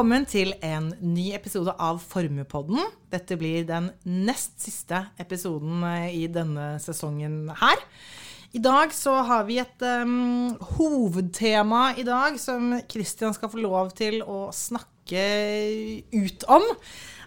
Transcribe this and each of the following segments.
Velkommen til en ny episode av Formuepodden. Dette blir den nest siste episoden eh, i denne sesongen her. I dag så har vi et um, hovedtema i dag som Christian skal få lov til å snakke ut om.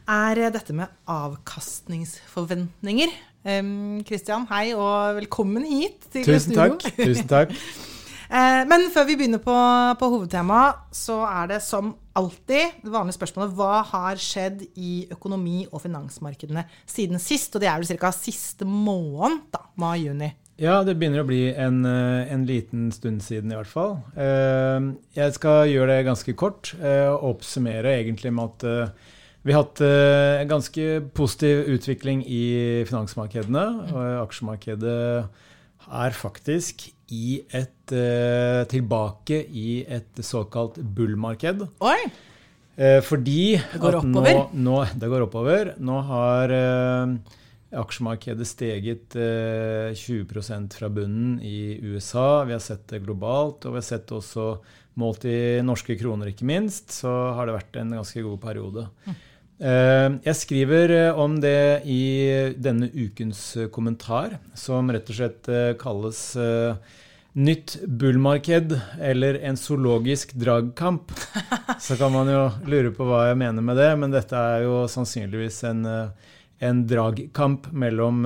Er dette med avkastningsforventninger. Um, Christian, hei og velkommen hit. til Tusen takk. Tusen takk. Eh, men før vi begynner på, på hovedtemaet, så er det som alltid det vanlige spørsmålet hva har skjedd i økonomi- og finansmarkedene siden sist? Og det er vel ca. siste måned, da, mai-juni. Ja, det begynner å bli en, eh, en, liten stund siden i hvert fall. Eh, jeg skal gjøre det ganske kort og oppsummere egentlig med at vi har hatt en ganske positiv utvikling i finansmarkedene. og Aksjemarkedet er faktisk i et uh, tilbake i et såkalt bull-marked. Oi! Uh, fordi Det går oppover? Nå, nå, det går oppover. Nå har uh, aksjemarkedet steget 20% fra bunnen i USA. Vi har sett det globalt, og vi har sett også målt i norske kroner, ikke minst. Så har det vært en ganske god periode. Mm. Eh, jeg skriver eh, om det i denne ukens eh, kommentar, som rett og slett kalles Nytt bullmarked eller en zoologisk dragkamp. Så kan man jo lure på hva jeg mener med det, men dette er jo sannsynligvis en, en dragkamp mellom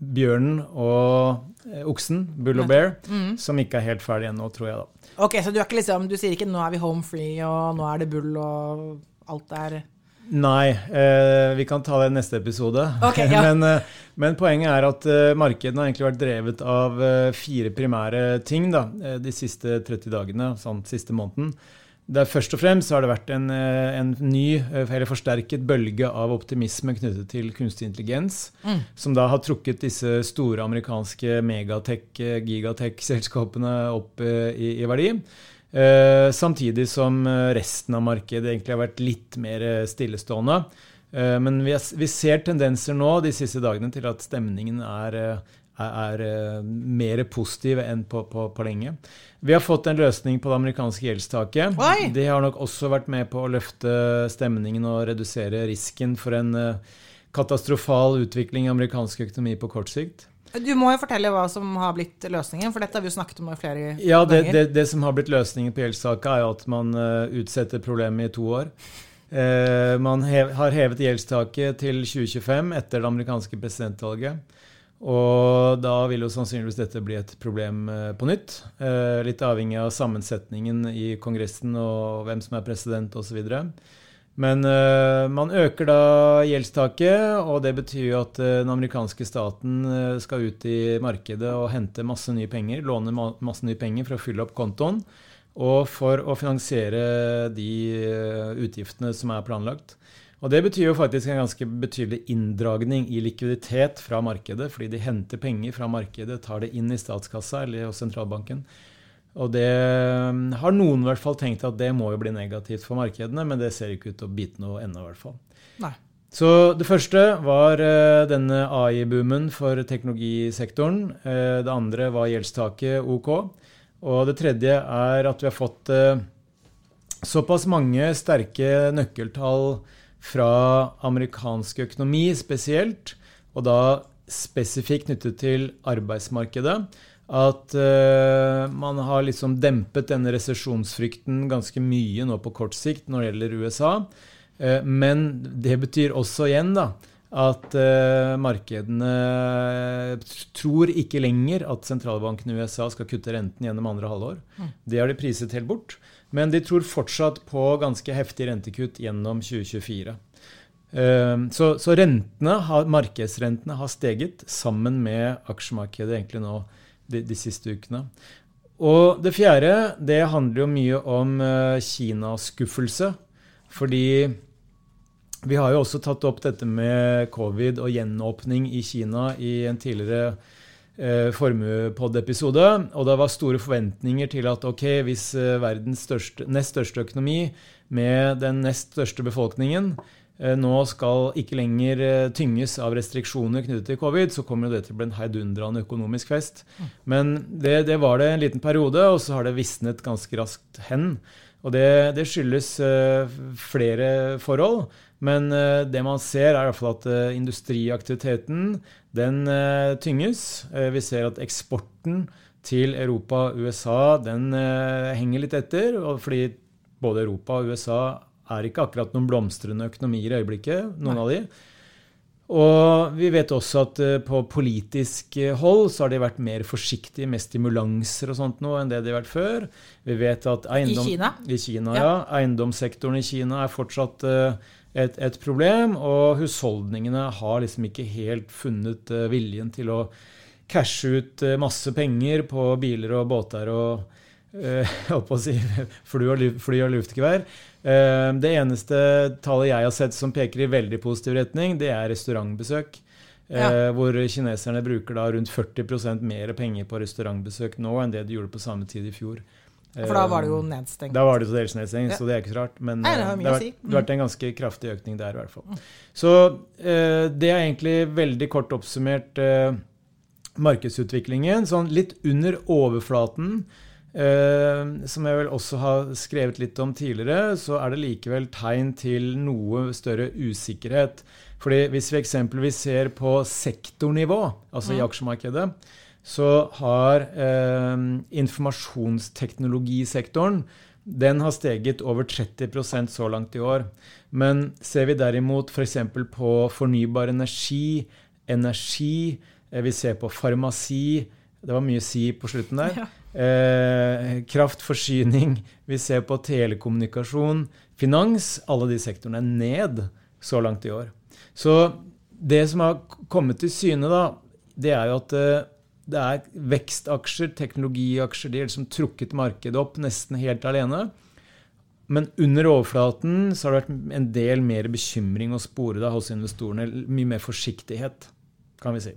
bjørnen og oksen, bull og bear, mm. som ikke er helt ferdig ennå, tror jeg da. Ok, Så du, liksom, du sier ikke 'nå er vi home free', og 'nå er det bull', og alt er Nei, eh, vi kan ta det i neste episode. Okay, ja. men, eh, men, poenget er at eh, markedene har egentlig vært drevet av eh, fire primære ting da, de siste 30 dagene, sånn siste måneden. Der først og fremst har det vært en, en ny, eller forsterket bølge av optimisme knyttet til kunstig intelligens, mm. som da har trukket disse store amerikanske megatech, gigatech-selskapene opp i, i verdi. Eh, samtidig som eh, resten av markedet egentlig har vært litt mer eh, stillestående. Men vi, er, ser tendenser nå de siste dagene til at stemningen er, er, er mer positiv enn på, på, på, lenge. Vi har fått en løsning på det amerikanske gjeldstaket. Oi. Det har nok også vært med på å løfte stemningen og redusere risken for en katastrofal utvikling i amerikansk økonomi på kort sikt. Du må jo fortelle hva som har blitt løsningen, for dette har vi jo snakket om flere ja, det, ganger. Det, det, som har blitt løsningen på gjeldssaka, er at man uh, utsetter problemet i to år. Uh, man hev, har hevet gjeldstaket til 2025 etter det amerikanske presidentvalget. Og da vil jo sannsynligvis dette bli et problem uh, på nytt. litt avhengig av sammensetningen i Kongressen og hvem som er president osv. Men uh, man øker da gjeldstaket, og det betyr jo at uh, den amerikanske staten uh, skal ut i markedet og hente masse nye penger, låne ma masse nye penger for å fylle opp kontoen, og for å finansiere de utgiftene som er planlagt. Og Det betyr jo faktisk en ganske betydelig inndragning i likviditet fra markedet, fordi de henter penger fra markedet, tar det inn i statskassa eller hos sentralbanken. Og det um, har noen i hvert fall tenkt at det må jo bli negativt for markedene, men det ser ikke ut til å bite noe ennå, i hvert fall. Nei. Så det første var uh, denne AI-boomen for teknologisektoren. Uh, det andre var gjeldstaket OK. Og det tredje er at vi har fått uh, såpass mange sterke nøkkeltall fra amerikansk økonomi spesielt, og da spesifikt knyttet til arbeidsmarkedet at uh, man har liksom dempet denne resesjonsfrykten ganske mye nå på kort sikt når det gjelder USA. Uh, men det betyr også igjen da, at uh, markedene tror ikke lenger at sentralbanken i USA skal kutte renten gjennom andre halvår. Mm. Det har de priset helt bort. Men de tror fortsatt på ganske heftig rentekutt gjennom 2024. Så, så rentene, markedsrentene har steget sammen med aksjemarkedet egentlig nå de, de, siste ukene. Og det fjerde det handler jo mye om uh, Kina-skuffelse. Fordi vi har jo også tatt opp dette med covid og gjenåpning i Kina i en tidligere uh, formuepod-episode. Og det var store forventninger til at ok, hvis eh, verdens største, nest største økonomi med den nest største befolkningen Eh, nå skal ikke lenger eh, tynges av restriksjoner knyttet til covid, så kommer det til å bli en heidundrende økonomisk fest. Men det, det, var det en liten periode, og så har det visnet ganske raskt hen. Og det, det skyldes uh, flere forhold. Men det man ser, er i hvert fall at industriaktiviteten den tynges. vi ser at eksporten til Europa og USA den henger litt etter. fordi både Europa og USA er ikke akkurat noen blomstrende økonomier i øyeblikket, noen Nei. av de. Og vi vet også at uh, på politisk eh, hold så har de vært mer forsiktige med stimulanser og sånt nå enn det de har vært før. Vi vet at eiendom, I Kina? I Kina, ja. ja. Eiendomssektoren i Kina er fortsatt uh, et, et, problem, og husholdningene har liksom ikke helt funnet viljen til å cashe ut masse penger på biler og båter og si fly og, fly og luftgevær. Eh, det eneste tallet jeg har sett som peker i veldig positiv retning, det er restaurantbesøk. Eh, ja. Hvor kineserne bruker da rundt 40% mer penger på restaurantbesøk nå enn det de gjorde på samme tid i fjor. For da var det jo nedstengt. Da var det dels nedstengt, ja. så det er ikke så rart. Men Nei, det, har det, har vært, mm. vært en ganske kraftig økning der, i hvert fall. Mm. Så det er egentlig veldig kort oppsummert markedsutviklingen. Sånn litt under overflaten Uh, som jeg vel også har skrevet litt om tidligere, så er det likevel tegn til noe større usikkerhet. Fordi Hvis vi eksempelvis ser på sektornivå, altså i aksjemarkedet, så har eh, informasjonsteknologisektoren den har steget over 30% så langt i år. Men ser vi derimot f.eks. For på fornybar energi, energi, eh, vi ser på farmasi Det var mye si på slutten der. Ja. Eh, kraftforsyning, vi ser på telekommunikasjon, finans. Alle de sektorene er ned så langt i år. Så det som har kommet til syne, da, det er jo at eh, det er vekstaksjer, teknologiaksjer, de har liksom trukket markedet opp nesten helt alene. Men under overflaten så har det vært en del mer bekymring å spore da hos investorene. Mye mer forsiktighet, kan vi si.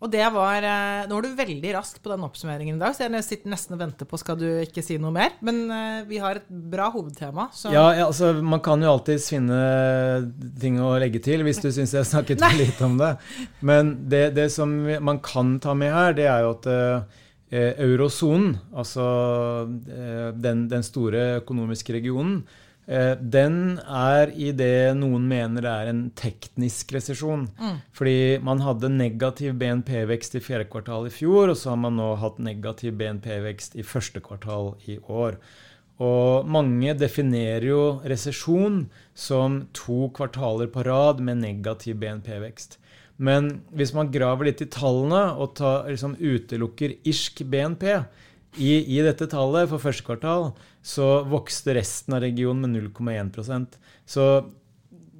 Og det var eh, Nå var du veldig rask på den oppsummeringen i dag, så jeg sitter nesten og venter på skal du ikke si noe mer. Men uh, vi har et bra hovedtema. Så. Ja, altså man kan jo alltids finne ting å legge til hvis du syns jeg snakket for lite om det. Men det, det, som man kan ta med her, det er jo at uh, eurosonen, altså den, den store økonomiske regionen, Eh, den er i det noen mener er en teknisk resesjon. Mm. Fordi man hadde negativ BNP-vekst i fjerde kvartal i fjor, og så har man nå hatt negativ BNP-vekst i første kvartal i år. Og mange definerer jo resesjon som to kvartaler på rad med negativ BNP-vekst. Men hvis man graver litt i tallene og tar, liksom, utelukker irsk BNP i, i dette tallet for første kvartal, så vokste resten av regionen med 0,1% Så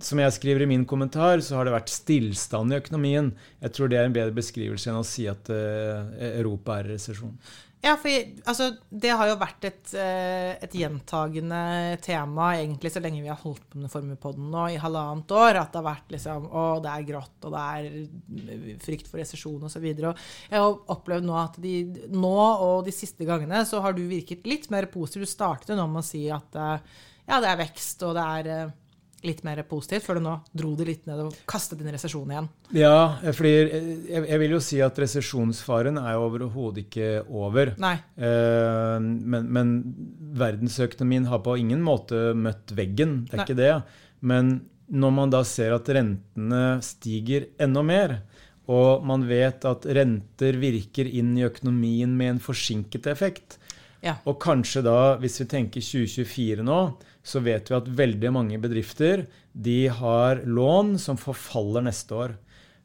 som jeg skriver i min kommentar, så har det vært stillstand i økonomien. Jeg tror det er en bedre beskrivelse enn å si at uh, Europa er i resesjon. Ja, for altså, det har jo vært et, eh, et, gjentagende tema egentlig så lenge vi har holdt på med Formuepodden nå, i halvannet år. At det har vært liksom Å, det er grått, og det er frykt for resesjon osv. Jeg har opplevd nå at de, nå og de siste gangene så har du virket litt mer positiv. Du startet nå med å si at eh, ja, det er vekst, og det er eh, litt mer positivt, før du nå dro det litt ned og kastet inn resesjon igjen? Ja, fordi jeg, vil jo si at resesjonsfaren er overhodet ikke over. Nei. Eh, men, men, verdensøkonomien har på ingen måte møtt veggen. Det er Nei. ikke det. Men når man da ser at rentene stiger enda mer, og man vet at renter virker inn i økonomien med en forsinket effekt, ja. og kanskje da, hvis vi tenker 2024 nå, så vet vi at veldig mange bedrifter de har lån som forfaller neste år.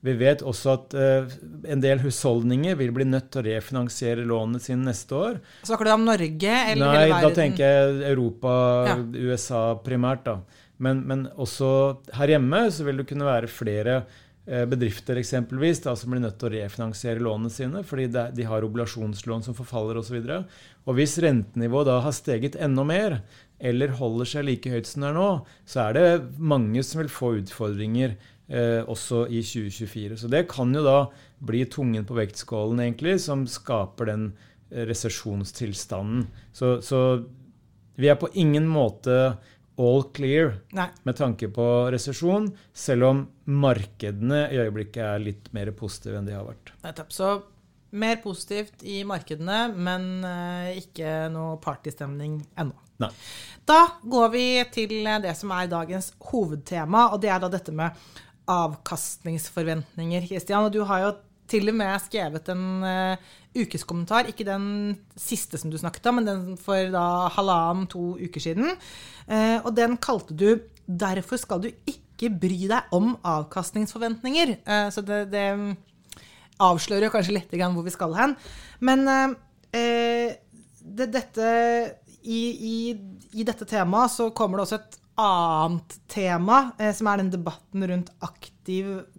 Vi vet også at uh, en del husholdninger vil bli nødt til å refinansiere lånene sine neste år. Snakker du om Norge eller Nei, hele verden? da tenker jeg Europa, ja. USA primært. da. Men, men, også her hjemme så vil det kunne være flere bedrifter eksempelvis da, som blir nødt til å refinansiere lånene sine fordi de, har obligasjonslån som forfaller osv. Og, så og hvis rentenivået da har steget enda mer, eller holder seg like høyt som det er nå, så er det mange som vil få utfordringer eh, også i 2024. Så det kan jo da bli tungen på vektskålen egentlig, som skaper den eh, resesjonstilstanden. Så, så, vi er på ingen måte all clear Nei. med tanke på resesjon, selv om markedene i øyeblikket er litt mer positive enn de har vært. Nettopp. Så mer positivt i markedene, men eh, ikke noe partystemning ennå. Nei. Da går vi til det som er dagens hovedtema, og det er da dette med avkastningsforventninger, Kristian. Og du har jo til og med skrevet en uh, ukeskommentar, ikke den siste som du snakket om, men den for da halvannen, to uker siden. Uh, og den kalte du 'Derfor skal du ikke bry deg om avkastningsforventninger'. Uh, så det, det avslører kanskje litt hvor vi skal hen. Men det, dette i, i, i, dette temaet så kommer det også et annet tema, eh, som er den debatten rundt aktiv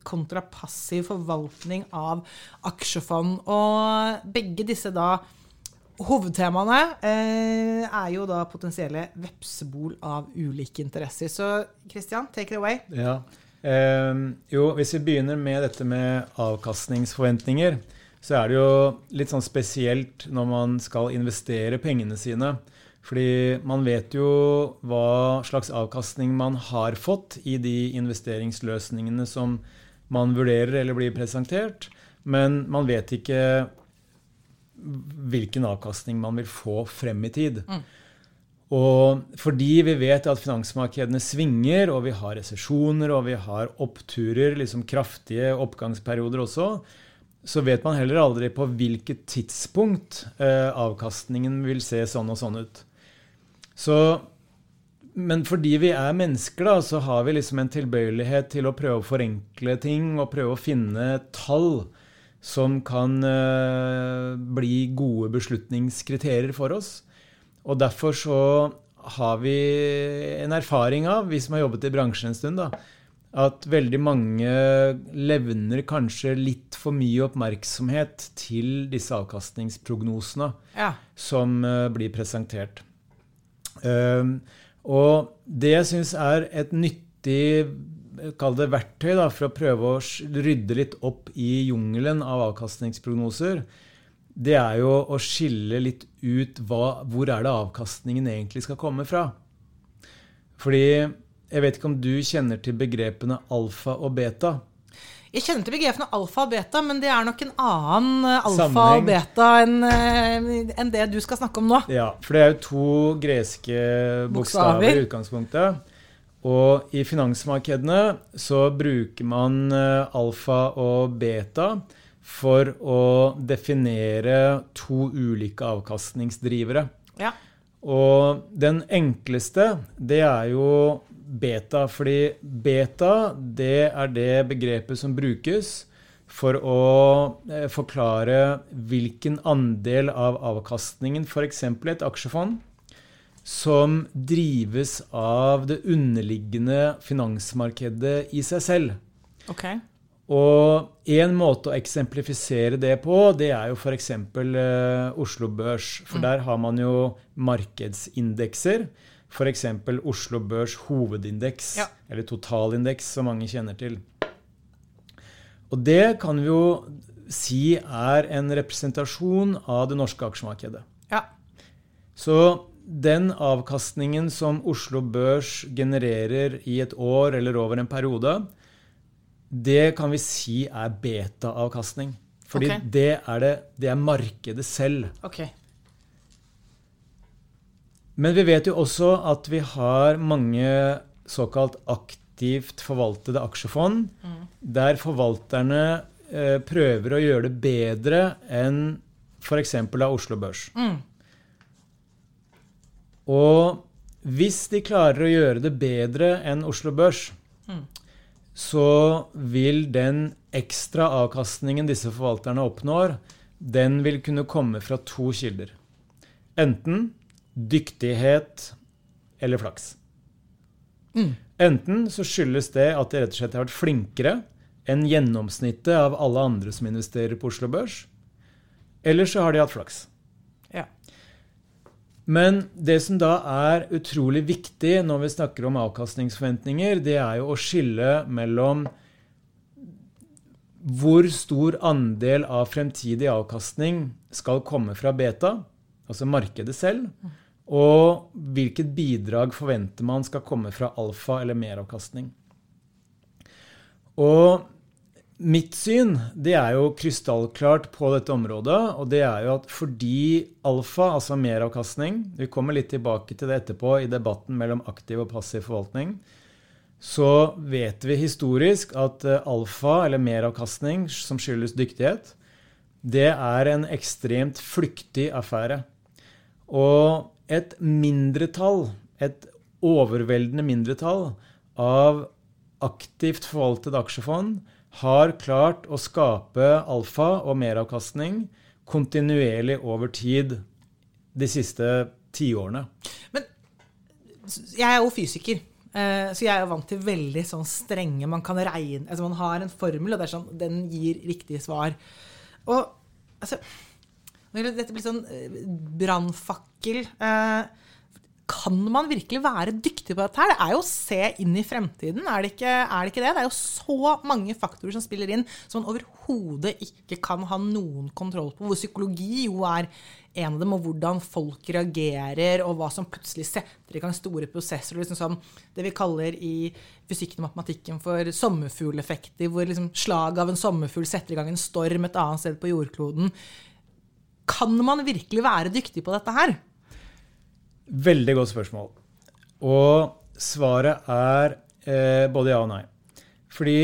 kontra passiv forvaltning av aksjefond. Og begge disse da hovedtemaene eh, er jo da potensielle vepsebol av ulike interesser. Så Christian, take it away. Ja. Eh, jo, hvis vi begynner med dette med avkastningsforventninger, så er det jo litt sånn spesielt når man skal investere pengene sine. Fordi man vet jo hva slags avkastning man har fått i de investeringsløsningene som man vurderer eller blir presentert, men man vet ikke hvilken avkastning man vil få frem i tid. Mm. Og fordi vi vet at finansmarkedene svinger, og vi har resesjoner og vi har oppturer, liksom kraftige oppgangsperioder også, så vet man heller aldri på hvilket tidspunkt eh, avkastningen vil se sånn og sånn ut. Så, men fordi vi er mennesker, da, så har vi liksom en tilbøyelighet til å prøve å forenkle ting og prøve å finne tall som kan uh, bli gode beslutningskriterier for oss. Og derfor så har vi en erfaring av, vi som har jobbet i bransjen en stund, da, at veldig mange levner kanskje litt for mye oppmerksomhet til disse avkastningsprognosene ja. som uh, blir presentert. Um, og det jeg syns er et nyttig kall det verktøy da, for å prøve å rydde litt opp i jungelen av avkastningsprognoser, det er jo å skille litt ut hva, hvor er det avkastningen egentlig skal komme fra. Fordi jeg vet ikke om du kjenner til begrepene alfa og beta. Jeg kjenner til begrepene alfa og beta, men det er nok en annen eh, alfa Sammenheng. og beta enn eh, en det du skal snakke om nå. Ja, for det er jo to greske bokstaver i utgangspunktet. Og i finansmarkedene så bruker man eh, alfa og beta for å definere to ulike avkastningsdrivere. Ja. Og den enkleste, det er jo beta. Fordi beta det er det begrepet som brukes for å eh, forklare hvilken andel av avkastningen, f.eks. et aksjefond, som drives av det underliggende finansmarkedet i seg selv. Okay. Og en måte å eksemplifisere det på, det er jo f.eks. Eh, Oslo Børs. For mm. der har man jo markedsindekser F.eks. Oslo Børs hovedindeks, ja. eller totalindeks, som mange kjenner til. Og det kan vi jo si er en representasjon av det norske aksjemarkedet. Ja. Så den avkastningen som Oslo Børs genererer i et år eller over en periode, det kan vi si er beta-avkastning. Fordi okay. det, er det, det, er markedet selv. Okay. Men vi vet jo også at vi har mange såkalt aktivt forvaltede aksjefond, mm. der forvalterne eh, prøver å gjøre det bedre enn f.eks. av Oslo Børs. Mm. Og hvis de klarer å gjøre det bedre enn Oslo Børs, mm. så vil den ekstra avkastningen disse forvalterne oppnår, den vil kunne komme fra to kilder. Enten dyktighet eller flaks. Mm. Enten så skyldes det at de rett og slett har vært flinkere enn gjennomsnittet av alle andre som investerer på Oslo Børs, eller så har de hatt flaks. Ja. Men det som da er utrolig viktig når vi snakker om avkastningsforventninger, det er jo å skille mellom hvor stor andel av fremtidig avkastning skal komme fra beta, altså markedet selv, mm. Og hvilket bidrag forventer man skal komme fra alfa eller meravkastning. Og mitt syn det er jo krystallklart på dette området. Og det er jo at fordi alfa, altså meravkastning Vi kommer litt tilbake til det etterpå i debatten mellom aktiv og passiv forvaltning. Så vet vi historisk at eh, alfa, eller meravkastning, som skyldes dyktighet, det er en ekstremt flyktig affære. Og et mindretall, et overveldende mindretall av aktivt forvaltede aksjefond har klart å skape alfa og meravkastning kontinuerlig over tid de siste tiårene. Men jeg er jo fysiker. Eh, så jeg er vant til veldig sånn strenge Man kan regne altså Man har en formel, og det er sånn, den gir riktige svar. Og altså Dette blir sånn eh, brannfakkel. Eh, kan man virkelig være dyktig på dette her? Det er jo å se inn i fremtiden, er det, ikke, er det ikke det? Det er jo så mange faktorer som spiller inn, som man overhodet ikke kan ha noen kontroll på. Hvor psykologi jo er en av dem, og hvordan folk reagerer, og hva som plutselig setter i gang store prosesser. Liksom som det vi kaller i fysikken og matematikken for sommerfugleffekter, hvor liksom slaget av en sommerfugl setter i gang en storm et annet sted på jordkloden. Kan man virkelig være dyktig på dette her? Veldig godt spørsmål. Og svaret er eh, både ja og nei. Fordi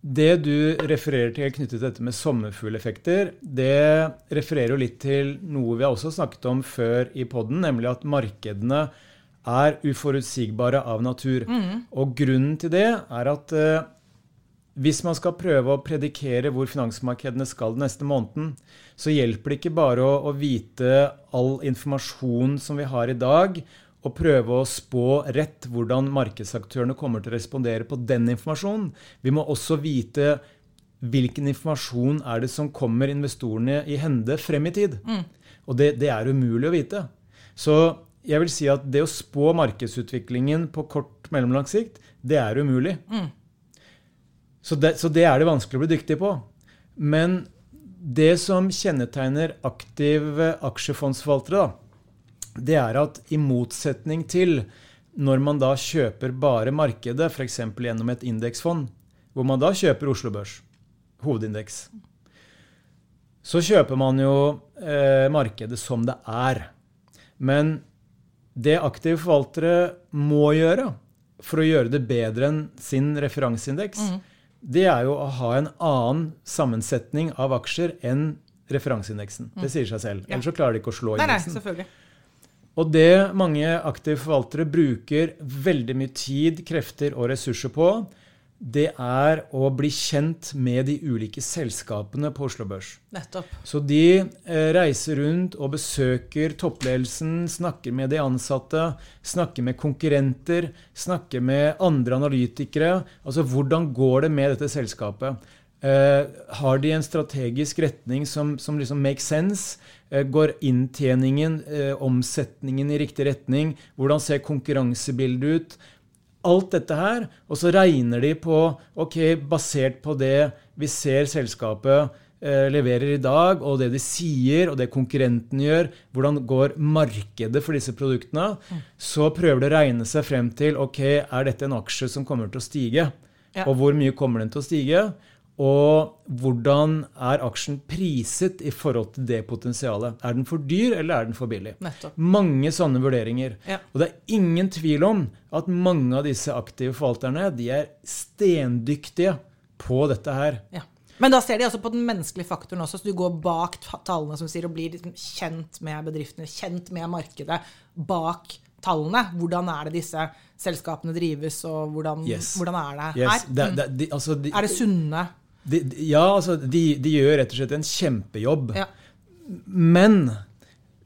det du refererer til knyttet til dette med sommerfugleffekter, det refererer jo litt til noe vi har også snakket om før i poden, nemlig at markedene er uforutsigbare av natur. Mm. Og grunnen til det er at eh, hvis man skal prøve å predikere hvor finansmarkedene skal den neste måneden, så hjelper det ikke bare å, å, vite all informasjon som vi har i dag, og prøve å spå rett hvordan markedsaktørene kommer til å respondere på den informasjonen. Vi må også vite hvilken informasjon er det som kommer investorene i hende frem i tid. Mm. Og det, det er umulig å vite. Så jeg vil si at det å spå markedsutviklingen på kort mellomlang sikt, det er umulig. Mm. Så det, så det, er det vanskelig å bli dyktig på. Men det som kjennetegner aktive aksjefondsforvaltere, det er at i motsetning til når man da kjøper bare markedet, f.eks. gjennom et indeksfond, hvor man da kjøper Oslo Børs, hovedindeks, så kjøper man jo eh, markedet som det er. Men det aktive forvaltere må gjøre for å gjøre det bedre enn sin referanseindeks, mm det er jo å ha en annen sammensetning av aksjer enn referanseindeksen. Mm. Det sier seg selv. Ja. Ellers så klarer de ikke å slå indeksen. Nei, nei. Og det mange aktive forvaltere bruker veldig mye tid, krefter og ressurser på, det er å bli kjent med de ulike selskapene på Oslo Børs. Nettopp. Så de eh, reiser rundt og besøker toppledelsen, snakker med de ansatte, snakker med konkurrenter, snakker med andre analytikere. Altså hvordan går det med dette selskapet? Eh, har de en strategisk retning som, som liksom makes sense? Eh, går inntjeningen, omsetningen i riktig retning? Hvordan ser konkurransebildet ut? Alt dette her, og så regner de på ok, Basert på det vi ser selskapet eh, leverer i dag, og det de sier, og det konkurrenten gjør, hvordan går markedet for disse produktene, mm. så prøver de å regne seg frem til ok, er dette en aksje som kommer til å stige. Ja. Og hvor mye kommer den til å stige? Og hvordan er aksjen priset i forhold til det potensialet? Er den for dyr, eller er den for billig? Nettopp. Mange sånne vurderinger. Ja. Og det er ingen tvil om at mange av disse aktive forvalterne de er stendyktige på dette her. Ja. Men da ser de altså på den menneskelige faktoren også, så du går bak tallene som sier, og blir liksom kjent med bedriftene, kjent med markedet bak tallene. Hvordan er det disse selskapene drives, og hvordan, yes. hvordan er det her? Yes. Det, det, de, altså de, er det sunne? De, ja, altså, de, de, gjør rett og slett en kjempejobb. Ja. Men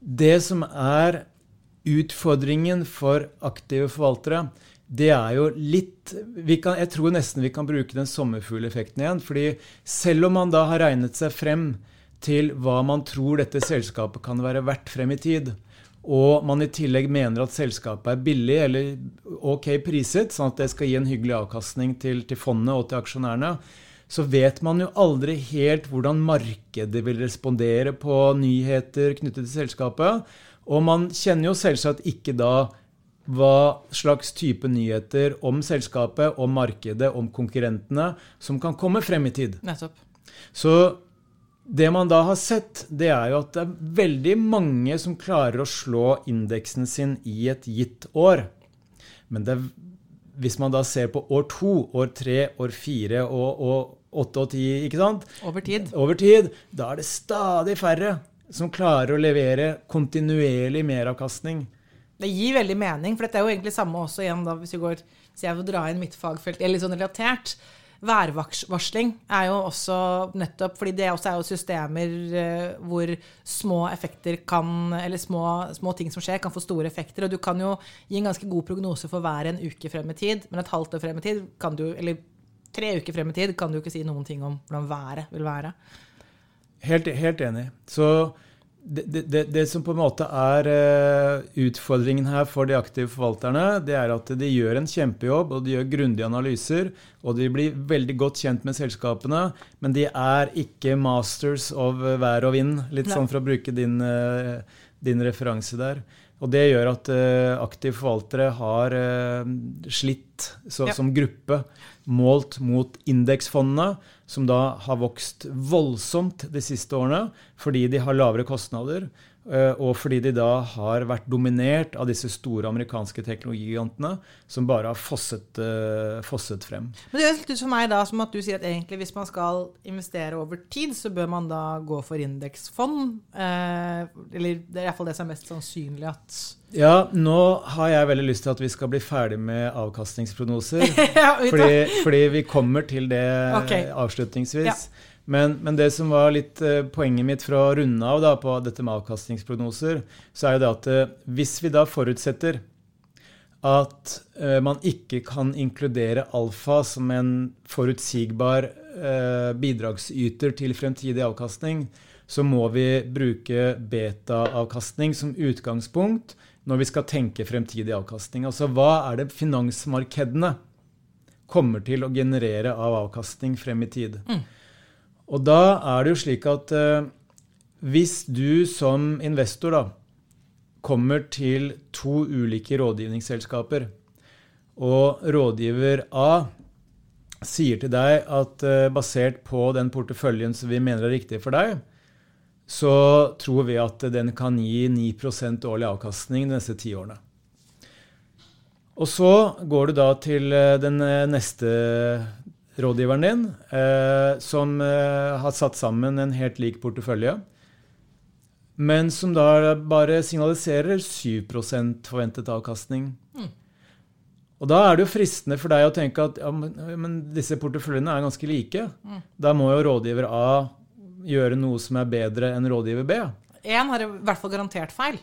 det som er utfordringen for aktive forvaltere, det er jo litt kan, Jeg tror nesten vi kan bruke den sommerfugleffekten igjen. fordi selv om man da har regnet seg frem til hva man tror dette selskapet kan være verdt frem i tid, og man i tillegg mener at selskapet er billig eller ok priset, sånn at det skal gi en hyggelig avkastning til, til fondet og til aksjonærene, så vet man jo aldri helt hvordan markedet vil respondere på nyheter knyttet til selskapet. Og man kjenner jo selvsagt ikke da hva slags type nyheter om selskapet, om markedet, om konkurrentene som kan komme frem i tid. Nettopp. Så det man da har sett, det er jo at det er veldig mange som klarer å slå indeksen sin i et gitt år. Men det, hvis man da ser på år to, år tre, år fire og, og åtte og ti, ikke sant? Over tid. Over tid, da er det stadig færre som klarer å levere kontinuerlig meravkastning. Det gir veldig mening, for dette er jo egentlig samme også igjen da, hvis, vi går, hvis jeg vil dra inn mitt fagfelt, eller sånn relatert. Værvarsling er jo også nettopp fordi det også er jo systemer eh, hvor små effekter kan, eller små, små, ting som skjer, kan få store effekter. Og du kan jo gi en ganske god prognose for hver en uke frem i tid, men et halvt år frem i tid kan du, eller tre uker frem i tid kan du ikke si noen ting om hvordan været vil være. Helt, helt enig. Så det, det, det, som på en måte er uh, utfordringen her for de aktive forvalterne, det er at de gjør en kjempejobb, og de gjør grundige analyser, og de blir veldig godt kjent med selskapene, men de er ikke masters of vær og vind, litt sånn for å bruke din, uh, din referanse der. Og det gjør at uh, aktive forvaltere har slitt så, ja. som gruppe målt mot indeksfondene, som da har vokst voldsomt de siste årene fordi de har lavere kostnader. Eh, og fordi de da har vært dominert av disse store amerikanske teknologigigantene som bare har fosset, uh, fosset, frem. Men Det høres litt ut for meg da som at du sier at egentlig hvis man skal investere over tid, så bør man da gå for indeksfond? Uh, eller det er iallfall det som er mest sannsynlig at Ja, nå har jeg veldig lyst til at vi skal bli ferdig med avkastningsprognoser. ja, fordi, fordi, vi kommer til det okay. avslutningsvis. Ja. Men, men, det som var litt eh, poenget mitt for å runde av da, på dette med avkastningsprognoser, så er jo det at eh, hvis vi da forutsetter at eh, man ikke kan inkludere alfa som en forutsigbar bidragsyter til fremtidig avkastning, så må vi bruke beta-avkastning som utgangspunkt når vi skal tenke fremtidig avkastning. Altså hva er det finansmarkedene kommer til å generere av avkastning frem i tid? Mm. Og da er det jo slik at eh, hvis du som investor da kommer til to ulike rådgivningsselskaper, og rådgiver A sier til deg at eh, basert på den porteføljen som vi mener er riktig for deg, så tror vi at den kan gi 9% årlig avkastning de neste ti årene. Og så går du da til eh, den eh, neste rådgiveren din, eh, som eh, har satt sammen en helt lik portefølje, men som da bare signaliserer 7% forventet avkastning. Mm. Og da er det jo fristende for deg å tenke at ja, men, men disse porteføljene er ganske like. Mm. Da må jo rådgiver A gjøre noe som er bedre enn rådgiver B. Én har i hvert fall garantert feil.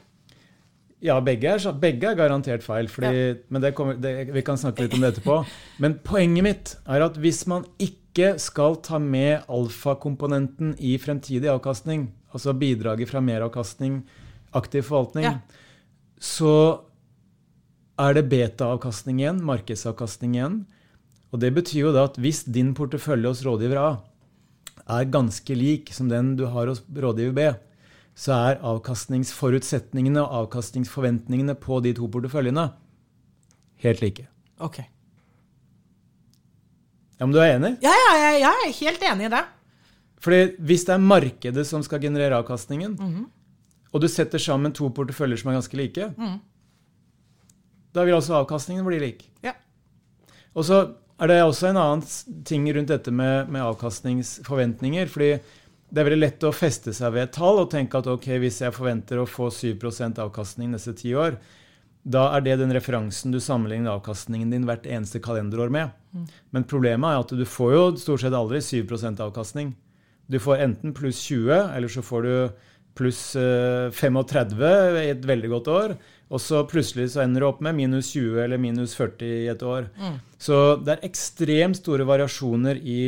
Ja, begge er, begge er garantert feil. Fordi, ja. Men det kommer, det, vi kan snakke litt om det etterpå. Men poenget mitt er at hvis man ikke skal ta med alfakomponenten i fremtidig avkastning, altså bidraget fra meravkastning, aktiv forvaltning, ja. så er det beta-avkastning igjen, markedsavkastning igjen. Og det betyr jo da at hvis din portefølje hos rådgiver A er ganske lik som den du har hos rådgiver B, så er avkastningsforutsetningene og avkastningsforventningene på de to porteføljene helt like. Ok. Ja, Men du er enig? Ja, ja, ja, jeg er helt enig i det. Fordi hvis det er markedet som skal generere avkastningen, mm -hmm. og du setter sammen to porteføljer som er ganske like, mm. da vil også avkastningen bli lik. Ja. Og så er det også en annen ting rundt dette med, med avkastningsforventninger. fordi det er veldig lett å feste seg ved et tall og tenke at ok, hvis jeg forventer å få 7% avkastning neste ti år, da er det den referansen du sammenligner avkastningen din hvert eneste kalenderår med. Mm. Men problemet er at du får jo stort sett aldri 7% avkastning. Du får enten pluss 20, eller så får du pluss 35 eh, i et veldig godt år. Og så plutselig så ender du opp med minus 20 eller minus 40 i et år. Mm. Så det er ekstremt store variasjoner i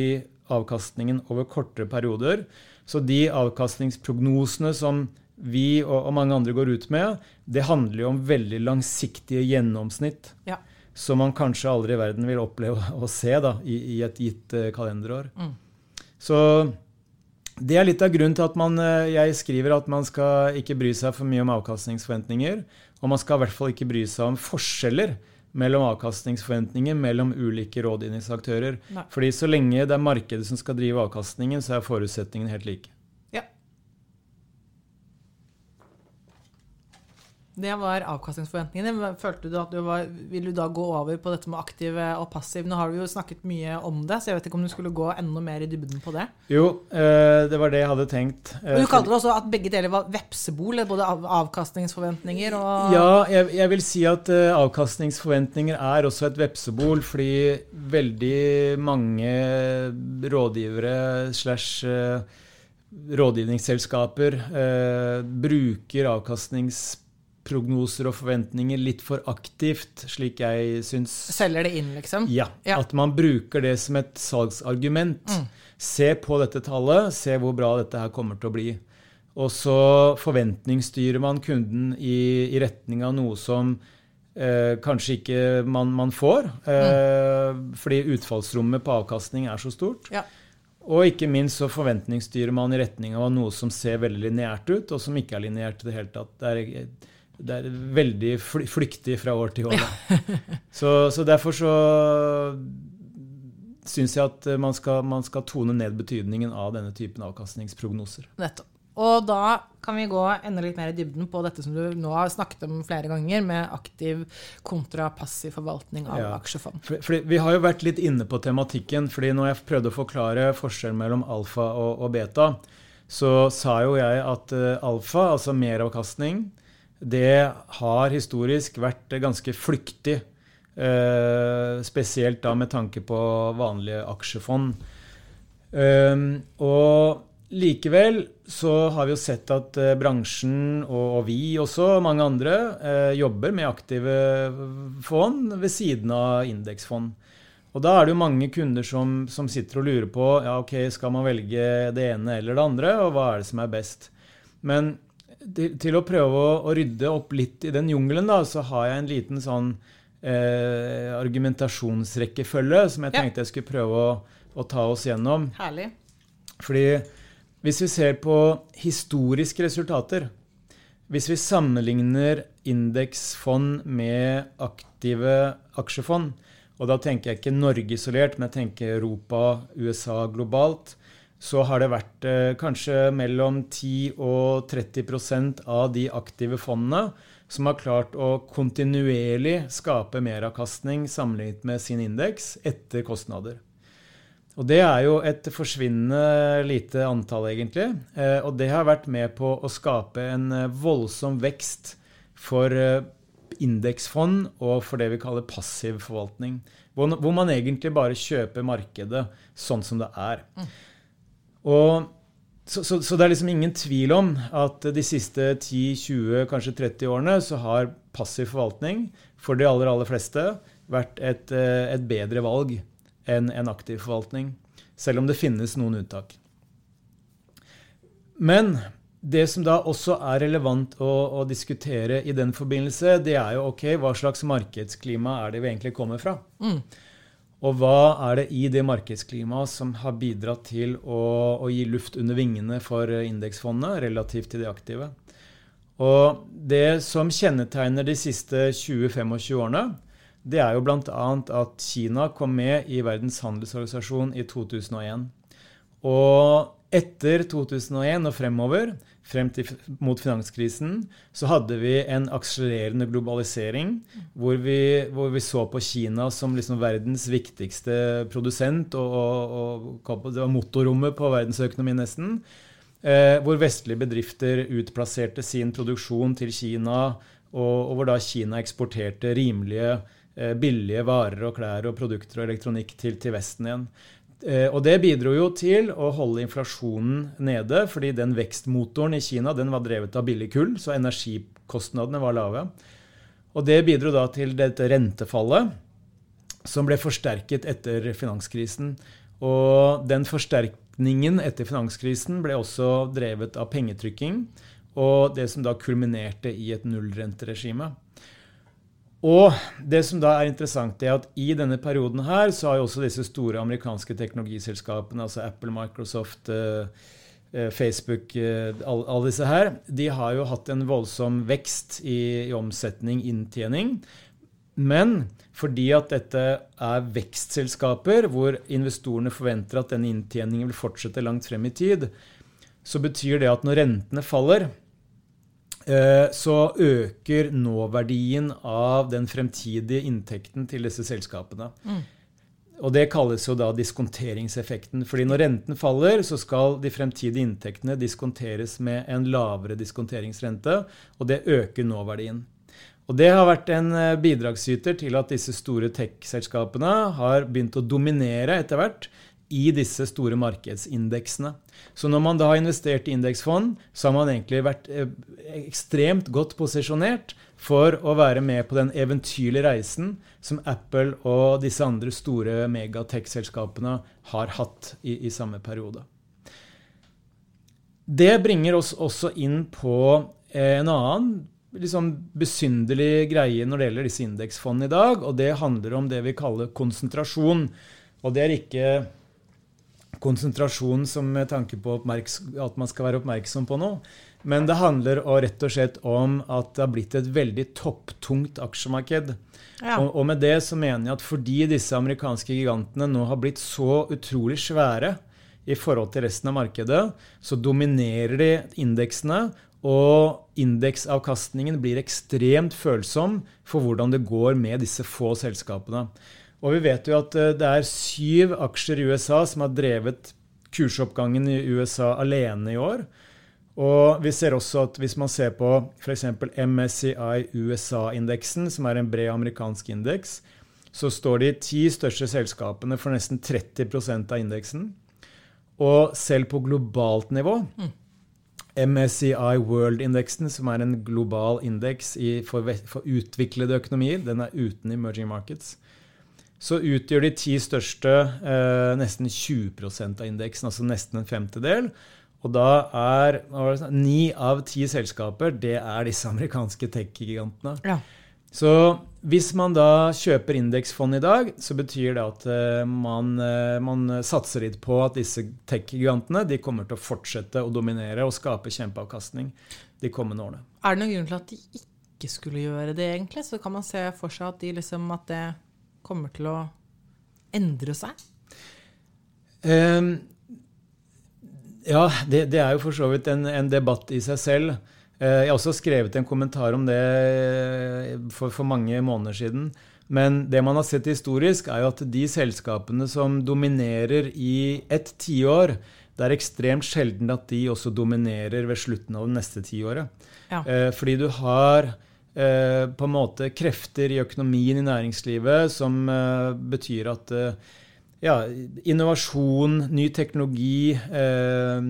avkastningen over kortere perioder. Så de avkastningsprognosene som vi og, og, mange andre går ut med, det handler jo om veldig langsiktige gjennomsnitt. Ja. Som man kanskje aldri i verden vil oppleve å se da, i, i et gitt uh, kalenderår. Mm. Så det er litt av grunnen til at man, eh, jeg skriver at man skal ikke bry seg for mye om avkastningsforventninger. Og man skal i hvert fall ikke bry seg om forskjeller mellom avkastningsforventninger mellom ulike rådgivningsaktører. Nei. Fordi så lenge det er markedet som skal drive avkastningen, så er forutsetningene helt like. Ja. Det var avkastningsforventningene. Følte du at du var, Vil du da gå over på dette med aktiv og passiv? Nå har du jo snakket mye om det, så jeg vet ikke om du skulle gå enda mer i dybden på det. Jo, eh, det var det jeg hadde tenkt. Eh, Og du kalte det også at begge deler var vepsebol, både avkastningsforventninger og Ja, jeg, jeg vil si at eh, avkastningsforventninger er også et vepsebol, fordi veldig mange rådgivere slash eh, rådgivningsselskaper eh, bruker avkastningsprognoser og forventninger litt for aktivt, slik jeg syns. selger det inn, liksom. Ja, Ja. At man bruker det som et salgsargument. Mm. Se på dette tallet, se hvor bra dette her kommer til å bli. Og så forventningsstyrer man kunden i, i retning av noe som eh, kanskje ikke man, man får. Eh, Fordi utfallsrommet på avkastning er så stort. Ja. Og ikke minst så forventningsstyrer man i retning av noe som ser veldig lineært ut, og som ikke er lineært i det hele tatt. Det er, det er veldig flyktig fra år til år. da. Så, så derfor så syns jeg at man skal, man skal tone ned betydningen av denne typen avkastningsprognoser. Nettopp. Og da kan vi gå enda litt mer i dybden på dette som du nå har snakket om flere ganger, med aktiv kontra passiv forvaltning av Ja. aksjefond. For, for vi har jo vært litt inne på tematikken, fordi når jeg prøvde å forklare forskjellen mellom alfa og, og beta, så sa jo jeg at uh, alfa, altså meravkastning, det har historisk vært ganske flyktig. eh, spesielt da med tanke på vanlige aksjefond. Um, og likevel så har vi jo sett at eh, bransjen, og, vi også, og mange andre, eh, jobber med aktive fond ved siden av indeksfond. Og da er det jo mange kunder som, som sitter og lurer på ja, ok, skal man velge det ene eller det andre, og hva er det som er best. Men til, til å prøve å, å rydde opp litt i den jungelen, da, så har jeg en liten sånn eh, argumentasjonsrekkefølge som jeg tenkte jeg skulle prøve å, å ta oss gjennom. Herlig. Fordi hvis vi ser på historiske resultater Hvis vi sammenligner indeksfond med aktive aksjefond, og da tenker jeg ikke Norge isolert, men jeg tenker Europa, USA globalt, så har det vært eh, kanskje mellom 10 og 30% av de aktive fondene som har klart å kontinuerlig skape meravkastning sammenlignet med sin indeks etter kostnader. Og det er jo et forsvinnende lite antall, egentlig. Eh, og det har vært med på å skape en eh, voldsom vekst for eh, indeksfond og for det vi kaller passiv forvaltning. Hvor, hvor man egentlig bare kjøper markedet sånn som det er. Og så, så, så det er liksom ingen tvil om at de siste 10-20, kanskje 30 årene så har passiv forvaltning for de aller, aller fleste vært et, eh, et bedre valg enn en aktiv forvaltning. Selv om det finnes noen unntak. Men det som da også er relevant å, å diskutere i den forbindelse, det er jo ok, hva slags markedsklima er det vi egentlig kommer fra? Mm. Og hva er det i det markedsklimaet som har bidratt til å, å gi luft under vingene for indeksfondet relativt til de aktive? Og det som kjennetegner de siste 20-25 årene, det er jo bl.a. at Kina kom med i Verdens handelsorganisasjon i 2001. Og etter 2001 og fremover, frem til, mot finanskrisen, så hadde vi en akselererende globalisering hvor vi, hvor vi så på Kina som liksom verdens viktigste produsent. Og, og, og det var motorrommet på verdensøkonomien nesten. Eh, hvor vestlige bedrifter utplasserte sin produksjon til Kina, og, og hvor da Kina eksporterte rimelige, eh, billige varer og klær og produkter og elektronikk til, til Vesten igjen. Eh, Og det bidro jo til å holde inflasjonen nede, fordi den vekstmotoren i Kina den var drevet av billig kull, så energikostnadene var lave. Og det bidro da til dette rentefallet, som ble forsterket etter finanskrisen. Og den forsterkningen etter finanskrisen ble også drevet av pengetrykking, og det som da kulminerte i et nullrenteregime. Og det som da er interessant, er at i denne perioden her så har jo også disse store amerikanske teknologiselskapene, altså Apple, Microsoft, eh, eh, Facebook, alle all disse her, de har jo hatt en voldsom vekst i, i omsetning, inntjening. Men fordi at dette er vekstselskaper hvor investorene forventer at denne inntjeningen vil fortsette langt frem i tid, så betyr det at når rentene faller, eh, så øker nåverdien av den fremtidige inntekten til disse selskapene. Mm. Og det kalles jo da diskonteringseffekten. fordi når renten faller, så skal de fremtidige inntektene diskonteres med en lavere diskonteringsrente, og det øker nåverdien. Og det har vært en eh, bidragsyter til at disse store tech-selskapene har begynt å dominere etter hvert i disse store markedsindeksene. Så når man da har investert i indeksfond, så har man egentlig vært eh, ekstremt godt posisjonert for å være med på den eventyrlige reisen som Apple og disse andre store megatech-selskapene har hatt i, i, samme periode. Det bringer oss også inn på eh, en annen liksom besynderlig greie når det gjelder disse indeksfondene i dag, og det handler om det vi kaller konsentrasjon. Og det er ikke konsentrasjon som med tanke på at man skal være oppmerksom på noe. Men det handler rett og slett om at det har blitt et veldig topptungt aksjemarked. Ja. Og, og, med det så mener jeg at fordi disse amerikanske gigantene nå har blitt så utrolig svære i forhold til resten av markedet, så dominerer de indeksene. Og indeksavkastningen blir ekstremt følsom for hvordan det går med disse få selskapene. Og vi vet jo at eh, det er syv aksjer i USA som har drevet kursoppgangen i USA alene i år. Og vi ser også at hvis man ser på f.eks. MSCI USA-indeksen, som er en bred amerikansk indeks, så står de ti største selskapene for nesten 30% av indeksen. Og selv på globalt nivå mm. MSCI World-indeksen, som er en global indeks for, for, utviklede økonomier, den er uten emerging markets så utgjør de ti største eh, nesten 20% av indeksen, altså nesten en femtedel. Og da er ni av ti selskaper det er disse amerikanske tech-gigantene. Ja. Så hvis man da kjøper indeksfond i dag, så betyr det at uh, man, uh, man, satser litt på at disse tech-gigantene de kommer til å fortsette å dominere og skape kjempeavkastning de kommende årene. Er det noen grunn til at de ikke skulle gjøre det, egentlig? Så kan man se for seg at, de liksom, at det kommer til å endre seg? Um, ja, det, det, er jo for så vidt en, en, debatt i seg selv. Uh, jeg har også skrevet en kommentar om det eh, for, for, mange måneder siden. Men det man har sett historisk, er jo at de selskapene som dominerer i ett tiår, det er ekstremt sjelden at de også dominerer ved slutten av det neste tiåret. Ja. Uh, fordi du har Eh, på en måte krefter i økonomien i næringslivet som eh, betyr at eh, ja, innovasjon, ny teknologi, eh,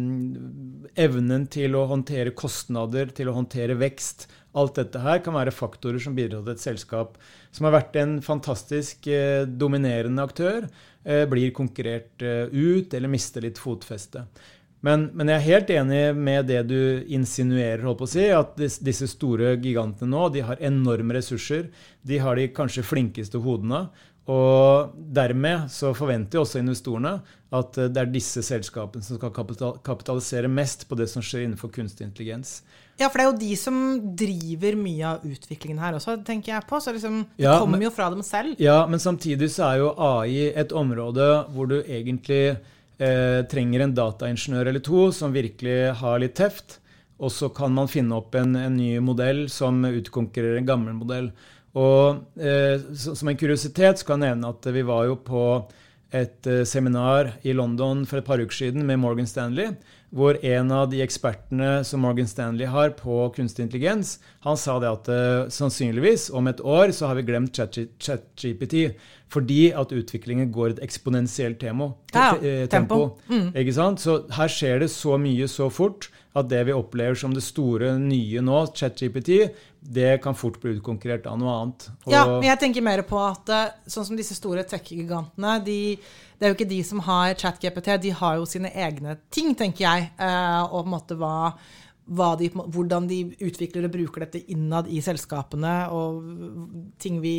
evnen til å håndtere kostnader, til å håndtere vekst, alt dette her kan være faktorer som bidrar til et selskap som har vært en fantastisk eh, dominerende aktør, blir konkurrert ut eller mister litt fotfeste. Men, men, jeg er helt enig med det du insinuerer, holdt på å si, at disse store gigantene nå de har enorme ressurser. De har de kanskje flinkeste hodene. Og dermed så forventer jo også investorene at det er disse selskapene som skal kapitalisere mest på det som skjer innenfor kunstig intelligens. Ja, for det er jo de som driver mye av utviklingen her også, tenker jeg på. Så liksom, det ja, kommer jo fra dem selv. Ja, men samtidig så er jo AI et område hvor du egentlig eh, trenger en dataingeniør eller to som virkelig har litt teft. Og så kan man finne opp en, en ny modell som utkonkurrerer en gammel modell. Og eh, Som en kuriositet så kan jeg nevne at vi var jo på et eh, seminar i London for et par uker siden med Morgan Stanley, hvor en av de ekspertene som Morgan Stanley har på kunstig intelligens, han sa det at uh, sannsynligvis om et år så har vi glemt ChatGPT. Fordi at utviklingen går et eksponentielt tempo. Ja, eh, tempo. Mm. Ikke sant? Så her skjer det så mye så fort at det vi opplever som det store nye nå, ChatGPT, det kan fort bli utkonkurrert av noe annet. Og ja, men jeg tenker mer på at eh, sånn som disse store tech-gigantene de, Det er jo ikke de som har ChatGPT, de har jo sine egne ting, tenker jeg. Eh, og på en måte hva de, hvordan de utvikler og bruker dette innad i selskapene, og ting vi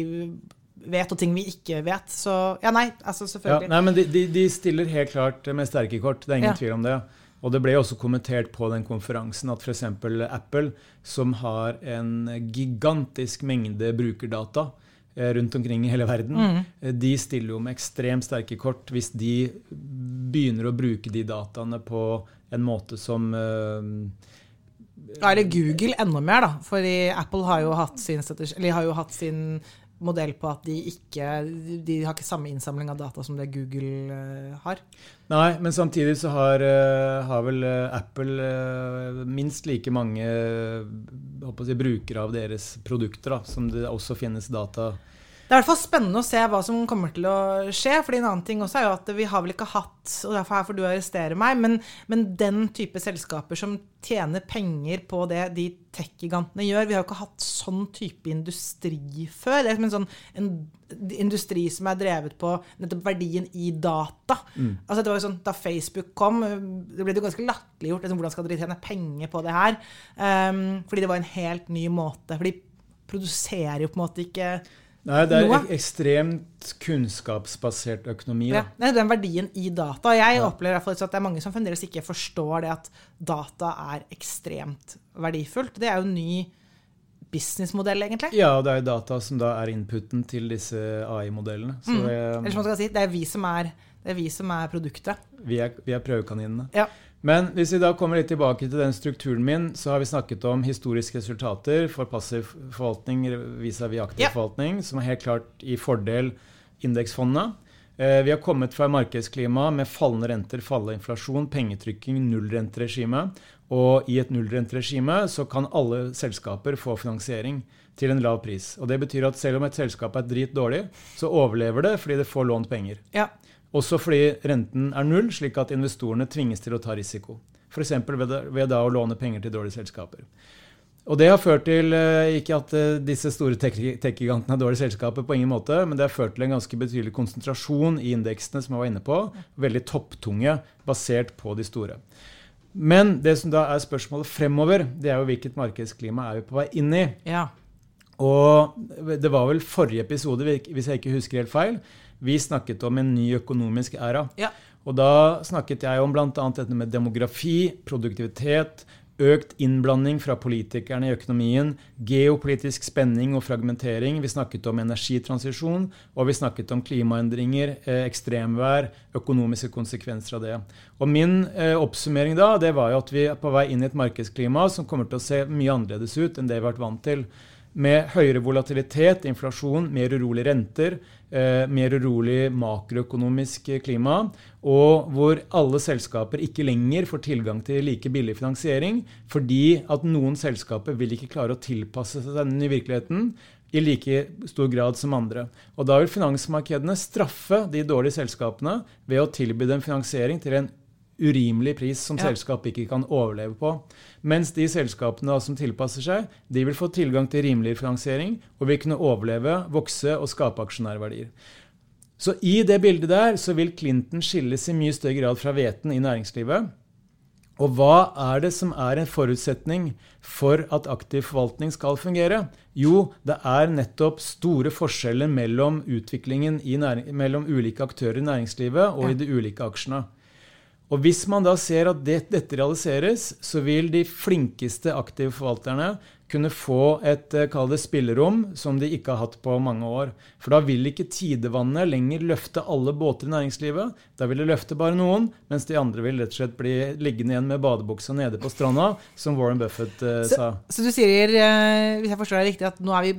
vet, og ting vi ikke vet. Så ja, nei, altså selvfølgelig. Ja, nei, men de, de, de, stiller helt klart med sterke kort, det er ingen ja. tvil om det. Og det ble også kommentert på den konferansen at f.eks. Apple, som har en gigantisk mengde brukerdata eh, rundt omkring i hele verden, mm. de stiller jo med ekstremt sterke kort hvis de begynner å bruke de dataene på en måte som da er det Google enda mer, da. Fordi Apple har jo hatt sin, har jo hatt sin modell på at de ikke de har ikke samme innsamling av data som det Google uh, har. Nei, men samtidig så har, uh, har vel uh, Apple minst like mange si, brukere av deres produkter da, som det også finnes data det er i hvert fall spennende å se hva som kommer til å skje. fordi en annen ting også er jo at vi har vel ikke hatt, og derfor her får du arrestere meg, men, men den type selskaper som tjener penger på det de tech-gigantene gjør Vi har jo ikke hatt sånn type industri før. Det er som en sånn en industri som er drevet på nettopp verdien i data. Mm. Altså det var jo sånn, Da Facebook kom, det ble det ganske latterliggjort. Liksom, hvordan skal dere tjene penger på det her? Um, fordi det var en helt ny måte. For de produserer jo på en måte ikke Nei, det er noe. ekstremt kunnskapsbasert økonomi. Ja, det er den verdien i data. Jeg ja. opplever at det er mange som fremdeles ikke forstår det at data er ekstremt verdifullt. Det er jo en ny businessmodell, egentlig. Ja, og det er jo data som da er inputen til disse AI-modellene. Mm. Eller som man skal si, det er vi som er, er, vi som er produktet. Vi er, vi er prøvekaninene. Ja. Men hvis vi da kommer litt tilbake til den strukturen min, så har vi snakket om historiske resultater for passiv forvaltning vis-à-vis aktiv ja. forvaltning, som er helt klart i fordel indeksfondene. Eh, vi har kommet fra markedsklima med fallende renter, fallende inflasjon, pengetrykking, nullrenteregime. Og i et nullrenteregime så kan alle selskaper få finansiering til en lav pris. Og det betyr at selv om et selskap er drit dårlig, så overlever det fordi det får lånt penger. Ja. Også fordi renten er null, slik at investorene tvinges til å ta risiko. F.eks. Ved, ved da å låne penger til dårlige selskaper. Og det har ført til eh, ikke at eh, disse store tech-gigantene er dårlige selskaper, på ingen måte, men det har ført til en ganske betydelig konsentrasjon i indeksene, som jeg var inne på. Veldig topptunge, basert på de store. Men det som da er spørsmålet fremover, det er jo hvilket markedsklima er vi på vei inn i. Ja. Og det var vel forrige episode, hvis jeg ikke husker helt feil, vi snakket om en ny økonomisk æra. Ja. Og da snakket jeg om bl.a. dette med demografi, produktivitet, økt innblanding fra politikerne i økonomien, geopolitisk spenning og fragmentering. Vi snakket om energitransisjon, og vi snakket om klimaendringer, eh, ekstremvær, økonomiske konsekvenser av det. Og Min eh, oppsummering da, det var jo at vi er på vei inn i et markedsklima som kommer til å se mye annerledes ut enn det vi har vært vant til. Med høyere volatilitet, inflasjon, mer urolige renter, eh, mer urolig makroøkonomisk klima, og hvor alle selskaper ikke lenger får tilgang til like billig finansiering, fordi at noen selskaper vil ikke klare å tilpasse seg denne nye virkeligheten i like stor grad som andre. Og Da vil finansmarkedene straffe de dårlige selskapene ved å tilby dem finansiering til en urimelig pris som ja. selskapet ikke kan overleve på. Mens de selskapene som tilpasser seg, de vil få tilgang til rimeligere finansiering og vil kunne overleve, vokse og skape aksjonærverdier. Så i det bildet der så vil Clinton skilles i mye større grad fra hveten i næringslivet. Og hva er det som er en forutsetning for at aktiv forvaltning skal fungere? Jo, det er nettopp store forskjeller mellom utviklingen mellom ulike aktører i næringslivet og i de ulike aksjene. Og Hvis man da ser at det, dette realiseres, så vil de flinkeste aktive forvalterne kunne få et eh, kall det spillerom som de ikke har hatt på mange år. For da vil ikke tidevannet lenger løfte alle båter i næringslivet. Da vil det løfte bare noen, mens de andre vil rett og slett bli liggende igjen med badebuksa nede på stranda, som Warren Buffett uh, så, sa. Så du sier, uh, hvis jeg forstår deg riktig, at nå er vi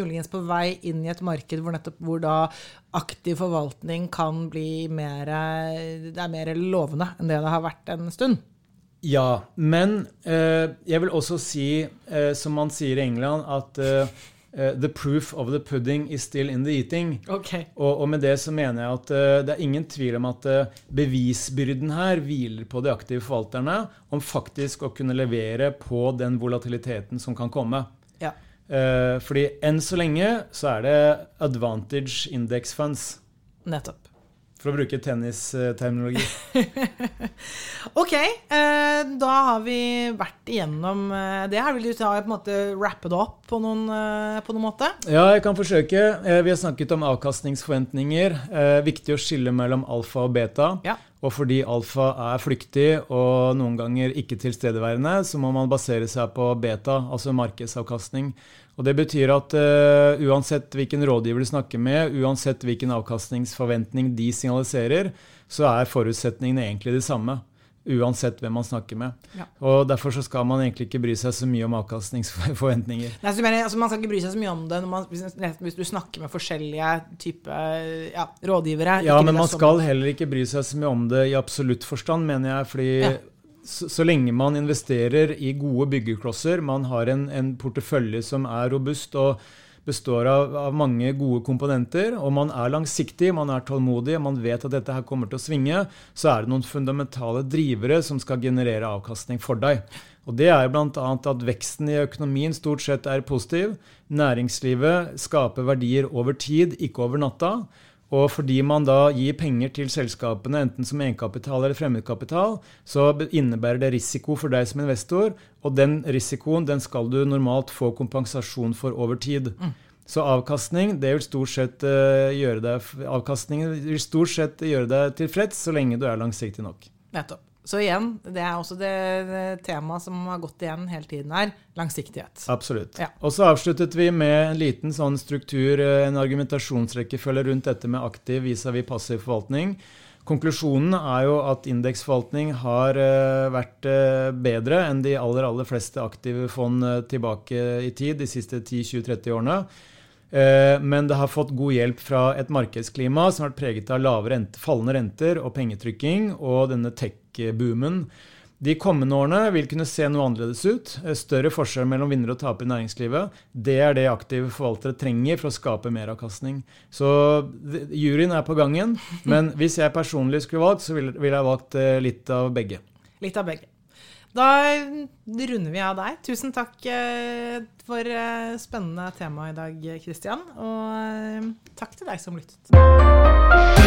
muligens på vei inn i et marked hvor, nettopp, hvor da aktiv forvaltning kan bli mer, det er mer lovende enn det det har vært en stund? Ja, men eh, jeg vil også si, eh, som man sier i England, at eh, eh, the proof of the pudding is still in the eating. Okay. Og, og, med det så mener jeg at eh, det er ingen tvil om at eh, bevisbyrden her hviler på de aktive forvalterne om faktisk å kunne levere på den volatiliteten som kan komme. Ja. fordi enn så lenge så er det advantage index funds. Nettopp. For å bruke tennisterminologi. ok, eh, da har vi vært igjennom eh, det her. Vil du ta på en måte rappe det opp på noen, eh, på noen måte? Ja, jeg kan forsøke. Vi har snakket om avkastningsforventninger. Viktig å skille mellom alfa og beta. Ja. Og fordi alfa er flyktig og noen ganger ikke tilstedeværende, så må man basere seg på beta, altså markedsavkastning. Og Det betyr at uh, uansett hvilken rådgiver du snakker med, uansett hvilken avkastningsforventning de signaliserer, så er forutsetningene egentlig de samme. Uansett hvem man snakker med. Ja. Og Derfor så skal man egentlig ikke bry seg så mye om avkastningsforventninger. Nei, mener, altså man skal ikke bry seg så mye om det man, hvis, hvis, du snakker med forskjellige typer ja, rådgivere. Ja, men man skal heller ikke bry seg så mye om det i absolutt forstand, mener jeg. fordi ja så, så, lenge man investerer i gode byggeklosser, man har en, en portefølje som er robust og består av, av, mange gode komponenter, og man er langsiktig, man er tålmodig, man vet at dette her kommer til å svinge, så er det noen fundamentale drivere som skal generere avkastning for deg. Og Det er bl.a. at veksten i økonomien stort sett er positiv. Næringslivet skaper verdier over tid, ikke over natta. Og fordi man da gir penger til selskapene, enten som egenkapital eller fremmedkapital, så innebærer det risiko for deg som investor, og den risikoen den skal du normalt få kompensasjon for over tid. Mm. Så avkastning det vil stort sett uh, gjøre deg, avkastningen vil stort sett gjøre deg tilfreds så lenge du er langsiktig nok. Nettopp. Så igjen, det er også det, temaet som har gått igjen hele tiden her, langsiktighet. Absolutt. Ja. Og så avsluttet vi med en liten sånn struktur, eh, en argumentasjonsrekkefølge rundt dette med aktiv vis-à-vis passiv forvaltning. Konklusjonen er jo at indeksforvaltning har uh, vært uh, bedre enn de aller, aller fleste aktive fond tilbake i tid de siste 10-20-30 årene. Men det har fått god hjelp fra et markedsklima som har vært preget av rente, fallende renter og pengetrykking og denne tech tech-boomen. De kommende årene vil kunne se noe annerledes ut. Større forskjell mellom vinner og taper i næringslivet. Det er det aktive forvaltere trenger for å skape meravkastning. Så juryen er på gangen. Men hvis jeg personlig skulle valgt, så ville jeg valgt eh, litt av begge. Litt av begge. Da runder vi av deg. Tusen takk eh, for eh, spennende tema i dag, Kristian. Og takk til deg som lyttet.